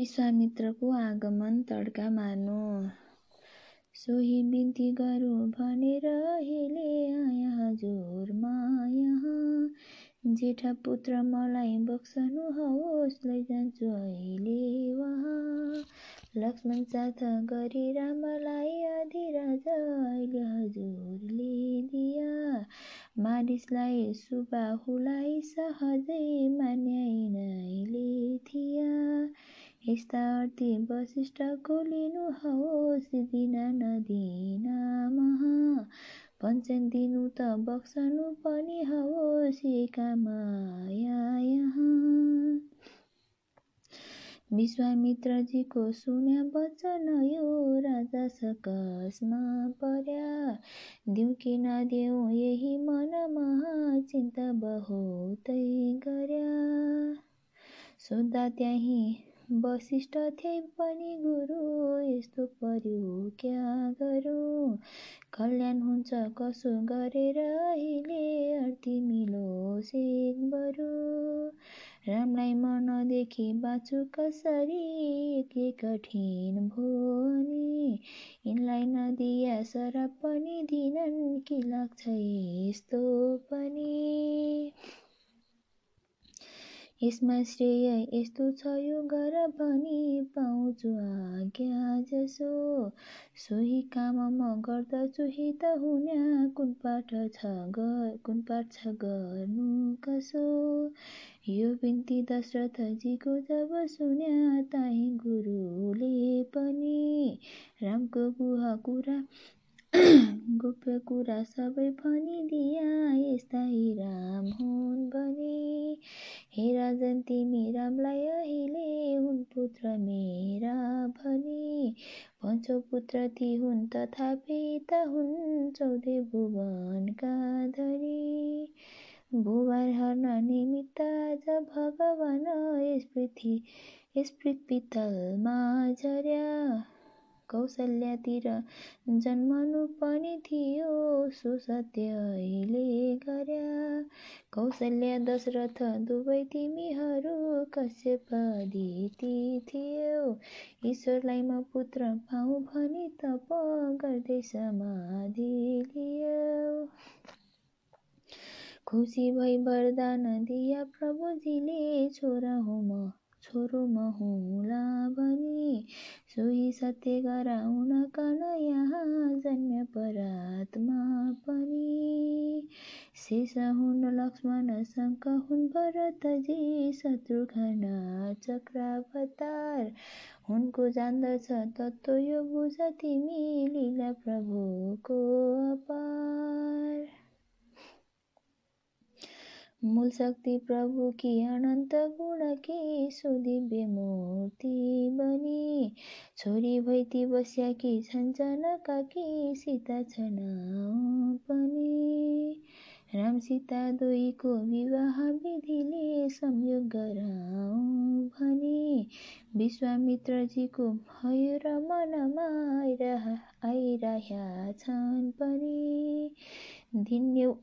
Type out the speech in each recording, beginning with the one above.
विश्वामित्रको आगमन तड्का मार्नु। सोही बिन्ती गरौँ भनेर अहिले आया हजुरमा यहाँ जेठा पुत्र मलाई बक्सनुहोस् लैजान्छु अहिले वहाँ। लक्ष्मण साथ गरी रामलाई अधिराज अहिले हजुरले दिया। मानिसलाई सुबाहुलाई सहजै मान्याइनाइले थिया। यस्ता अर्थी वशिष्ठको लिनुहोस् दिना नदिना महा पञ्चन दिनु त बक्सनु पनि होस् माया यहाँ विश्वामित्रजीको सुन्या वचन यो राजा सकसमा पर्या दिउँ कि नदेऊ यही मनमा चिन्ता बहुतै गर्या सोद्धा त्यहीँ वशिष्ठ थिए पनि गुरु यस्तो पर्यो क्या गरौँ? कल्याण हुन्छ कसो गरेर अहिले अर्थी मिलोस् एक बरु? रामलाई मनदेखि बाँचु कसरी? के कठिन भो अनि यिनलाई नदिया सराप पनि दिनन् कि लाग्छ यस्तो पनि? यसमा श्रेय यस्तो छ यो गर भनी पाउँछु आज्ञा जसो। सोही काम म गर्दछु हित हुन्या कुन पाठ छ कुन पाठ छ गर्नु कसो? यो बिन्ती दशरथजीको जब सुन्या ताही गुरुले पनि रामको गुह कुरा गोप्य कुरा सबै भनिदिया यस्ता राम हुन् भने। हे राजन तिमी रामलाई अहिले हुन् पुत्र मेरा भनी। पञ्चौ पुत्र ती हुन् तथापि त हुन् चौधे भुवनका धरी भुवार हर्न निमित्त आज भगवान यस पृथ्वी यस पृथ्वी तलमा झर्या। कौशल्यातिर जन्मनु पनि थियो सो सत्य अहिले गर्या कौशल्या दशरथ दुवै तिमीहरू कश्यप दिती थियो। ईश्वरलाई म पुत्र पाऊ भनी तप गर्दै समाधि लियो। खुसी भई वरदान दिया प्रभुजीले छोरा हो म छोरो म हुँला भनी। सोही सत्य गराउन कन यहाँ जन्म्य परात्मा पनि शेष हुन् लक्ष्मण शङ्क हुन् भरतजी शत्रुघ्न चक्रावतार। हुनको जान्दछ तत्त्व यो बुझ तिमी लीला प्रभुको अपार। मूल शक्ति प्रभु की अनन्त गुण की सुदिव्य मूर्ति बनी। छोरी भैती बस्या कि कि सीता छन् पनि राम सीता दुईको विवाह विधिले संयोग गराउँ भनी विश्वामित्रजीको भयो र मनमा आइरह्या छन् पनि धिन्यौ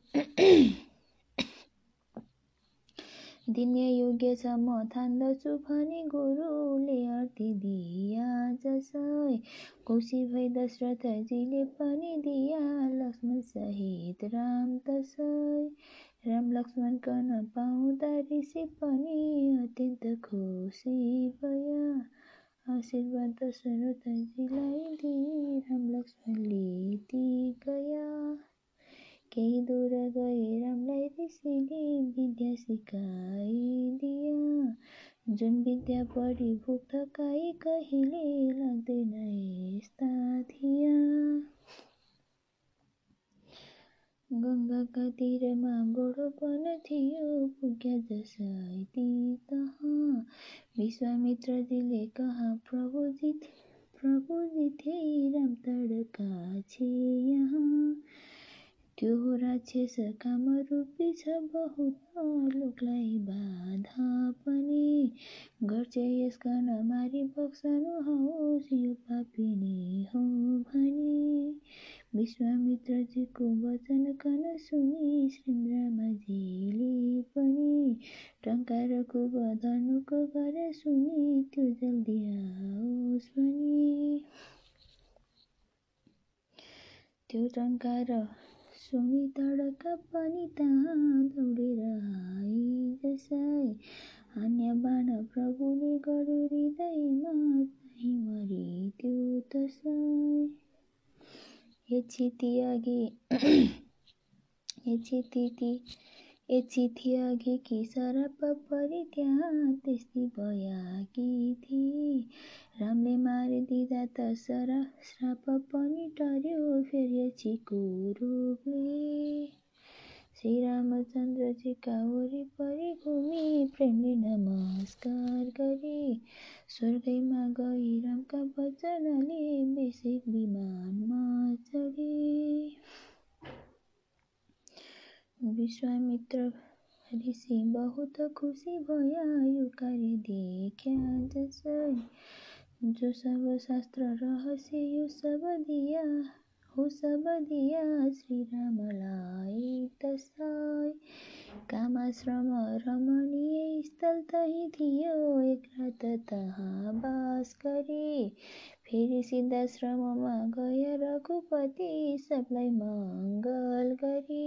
दिने योग्य छ म ठान्दछु भनी गुरुले दिया जसै खुसी भई दशरथजीले पनि दिया लक्ष्मण सहित राम तसै। राम लक्ष्मण कन पाउँदा ऋषि पनि अत्यन्त खुसी भया आशीर्वाद दशरथजीलाई दिई राम लक्ष्मणले ती गया केही दूर गए रामलाई ऋषिले विद्या सिकाइदिया जुन विद्या पढी भोक थकाइ कहिले लाग्दैन यस्ता थिया गङ्गाका तिरमा गोडो थियो पुग्या जसै ती तहाँ विश्वामित्रजीले कहाँ प्रभुजी प्रभुजी थिए राम तडका छे यहाँ त्यो राक्षस कामरूपी छ बहुत लोकलाई बाधा पनि। गर्छ यसका नमारी बक्सनु होस् यो पापिनी हो भनी। विश्वामित्रजीको वचन कन सुनि श्रीरामजीले पनि टङ्कार खुब धनुको गरे सुनि त्यो जल्दी आओस् भनी। त्यो टङ्कार सुनि तडका पनि तहाँ दौडेर आई जसै बाण प्रभुले गढो हृदयमा चाहिँ मरि त्यो तसै एचिति अघि कि सराप परि त्यहाँ त्यस्तै भयाकी थिए। मारिदिँदा त सरा श्राप पनि टर्यो फेरि छिको रूपले। श्रीरामचन्द्रजीका वरिपरि घुमी प्रेमले नमस्कार गरी स्वर्गैमा गई रामका वचनले बेसिक विमानमा चढी। विश्वामित्र ऋषि बहुत खुसी भया यो कार्य देख्या जसै जो सब शास्त्र रहस्य यो सब दिया हो सब दिया श्री रामलाई तसाई कामाश्रम रमणीय स्थल तही थियो एक रात तहाँ बास गरी फेरि सिद्धाश्रममा गए रघुपति सबलाई मङ्गल गरी।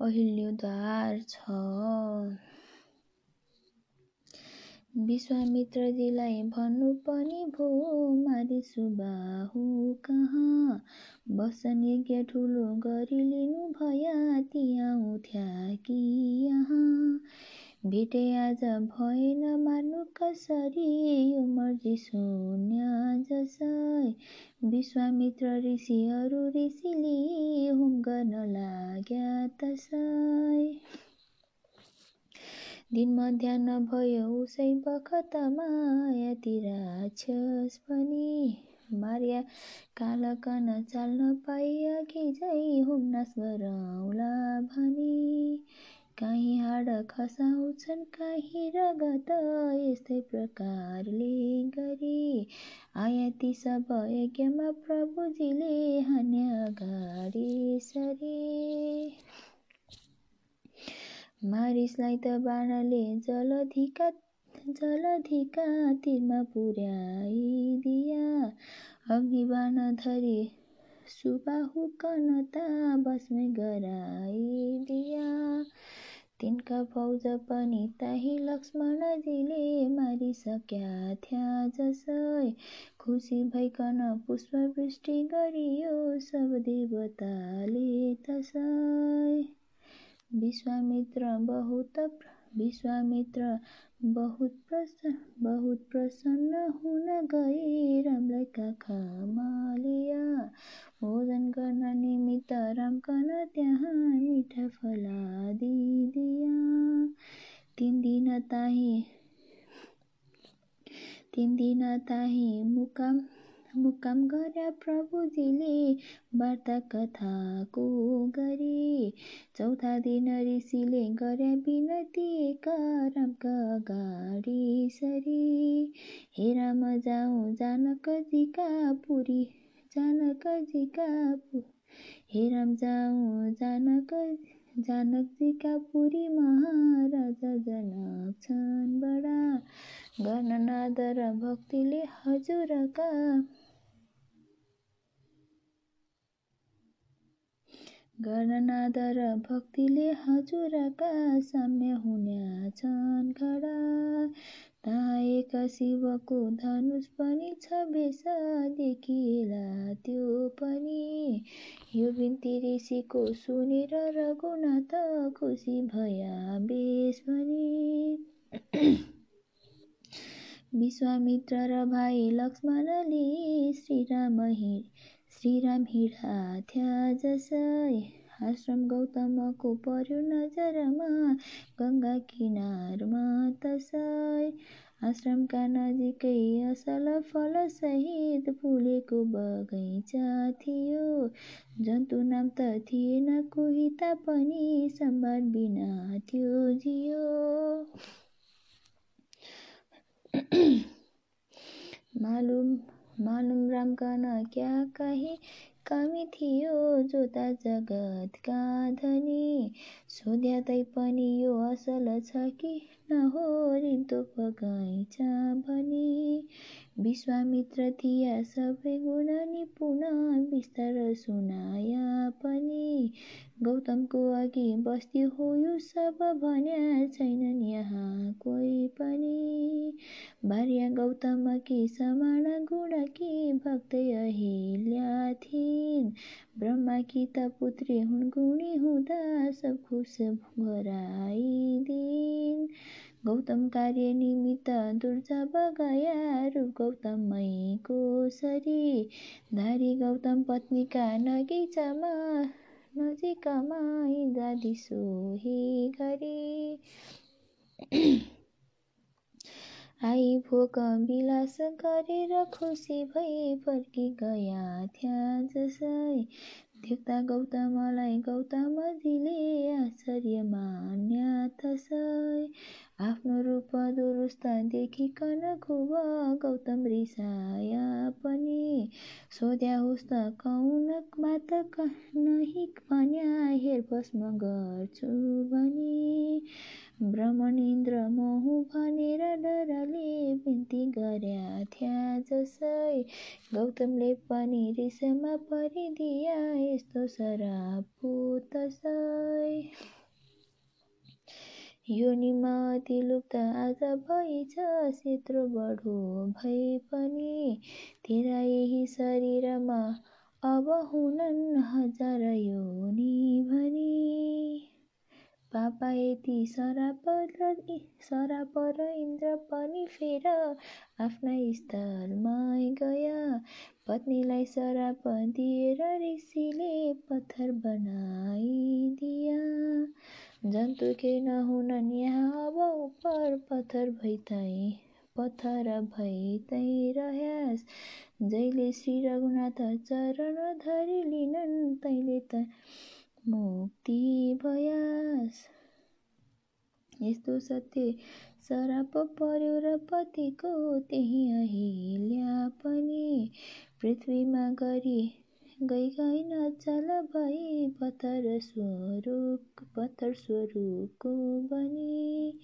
अहिल्योद्धार छ। विश्वामित्रजीलाई भन्नु पनि भो मारी सुबाहु कहाँ? बसन यज्ञ ठुलो गरिलिनु भया ती आउँथ्या कि यहाँ? भेटे आज भएन मार्नु कसरी यो मर्जी शून्य जसै। विश्वामित्र ऋषिहरू ऋषिले होम गर्न लाग्या तसै। दिन मध्याह भयो उसै बखतमा यति राक्षस पनि। मार्या कालकन चाल्न पाइ अघि होम नाश गरौँला भनी। काहीँ हाड खसाउँछन् काहीँ रगत यस्तै प्रकारले गरी आयाती सब यज्ञमा प्रभुजीले हान्या सरे. मारिसलाई त बाणले जलधिका जलधिका तिरमा पुर्याइदिया अग्निबाण धरी सुबाहु कनता बस्मै गराइदिया तिनका फौज पनि ताही लक्ष्मणजीले मारिसक्या। थ्या जसै खुसी भइकन पुष्पवृष्टि गरियो सब देवताले तसै। विश्वामित्र बहुत विश्वामित्र बहुत प्रसन्न बहुत प्रसन्न हुन गए। रामलाई काखमा लिया भोजन गर्न निमित्त रामकन त्यहाँ मिठा फलादी दिया। तिन दिन ताही तिन दिन ताही मुकाम मुकाम गर्या प्रभुजीले वार्ता कथाको गरी। चौथा दिन ऋषिले गर्या विनती रामका अगाडि सरी। हे राम जाउँ जानकजीका पुरी। जानकजीका हे राम जाउँ जानक जानकजीका पुरी महाराजा जनक छन् बडा। गर्न नादर भक्तिले हजुरका गणनादर भक्तिले हजुरका साम्य हुन्या छन् खडा। तहाँ एक शिवको धनुष पनि छ बेस देखिएला त्यो पनि। यो बिन्ती ऋषिको सुनेर रघुनाथ खुसी भया बेस भनी। विश्वामित्र र भाइ लक्ष्मणले श्रीराम श्रीराम हिँडा थ्या जसै आश्रम गौतमको पर्यो नजरमा गङ्गा किनारमा तसै आश्रमका नजिकै असल फलसहित फुलेको बगैँचा थियो। जन्तु नाम त थिएन कोही तापनि सम्भार बिना त्यो जियो। मालुम मालुम रामकन क्या कहीँ? कमी थियो जोता जगतका धनी। सोध्या पनि यो असल छ कि नहो रित्तो बगैँचा भनी। विश्वामित्र थिया सबै गुण निपुण बिस्तार सुनाया पनि। गौतमको अघि बस्ती हो यो सब भन्या छैनन् यहाँ कोही पनि। भार्या गौतमकी समान गुणकी भक्तै अहिल्या थिइन्? ब्रह्माकी त पुत्री हुन् गुणी हुँदा सब खुस गराइदिन् गौतम कार्य निमित्त दुर्जब गया रूप गौतमैको सरी धारी गौतम पत्नीका नगिचमा नजिकमा इन्द्रादि सोही गरी आइभोक विलास गरेर खुसी भई फर्की गया। त्यहाँ जसै देख्दा गौतमलाई गौतमजीले आश्चर्य मान्या तसै आफ्नो रूप दुरुस्त देखिकन खुब गौतम रिसाया पनि सोध्या होस् त कौन बात नही भन्या हेर भस्म गर्छु भनी ब्रह्मण इन्द्र मोहु भनेर डरले बिन्ती गर्या जसै गौतमले पनि रिसमा परिदिया यस्तो सरापो तसै यो निमाति लुप्त आज भइछ यत्रो बढो भए पनि तेरा यही शरीरमा अब हुनन् हजार योनि भनी। पापा यति सराप सराप र इन्द्र पनि फेर आफ्ना स्थलमा गया। पत्नीलाई सराप दिएर ऋषिले पत्थर बनाइदिया जन्तु के नहुनन् यहाँ अब उपर पत्थर भइतै पत्थर भइतै रह्यास जैले श्री रघुनाथ चरण धरि लिनन् तैले त मुक्ति भयास। यस्तो सत्य सराप पर्यो र पतिको त्यही अहिल्या पनि पृथ्वीमा गरी गइन् अचल भई पत्थर स्वरूप पत्थर स्वरूपको बनी।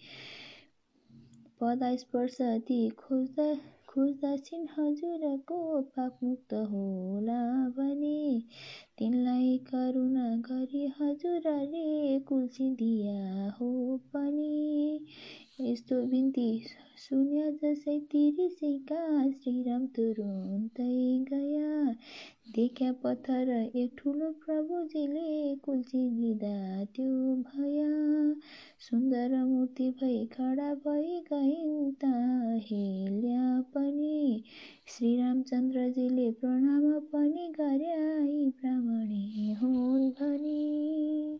पदा स्पर्श ती खोज्दा खोज्दछिन् हजुरको पापमुक्त होला भनी तिनलाई करुणा गरी हजुरले कुल्चिदिया हो पनि। यस्तो बिन्ती सुन्या जसै तिरिसीका श्रीराम तुरुन्तै गया। देख्या पत्थर एक ठुलो प्रभुजीले कुल्चिदिँदा त्यो भया। सुन्दर मूर्ति भई खडा भई गइन् ता हेल्या पनि। श्रीरामचन्द्रजीले प्रणाम पनि गर्या यी ब्राह्मणी हुन् भनी।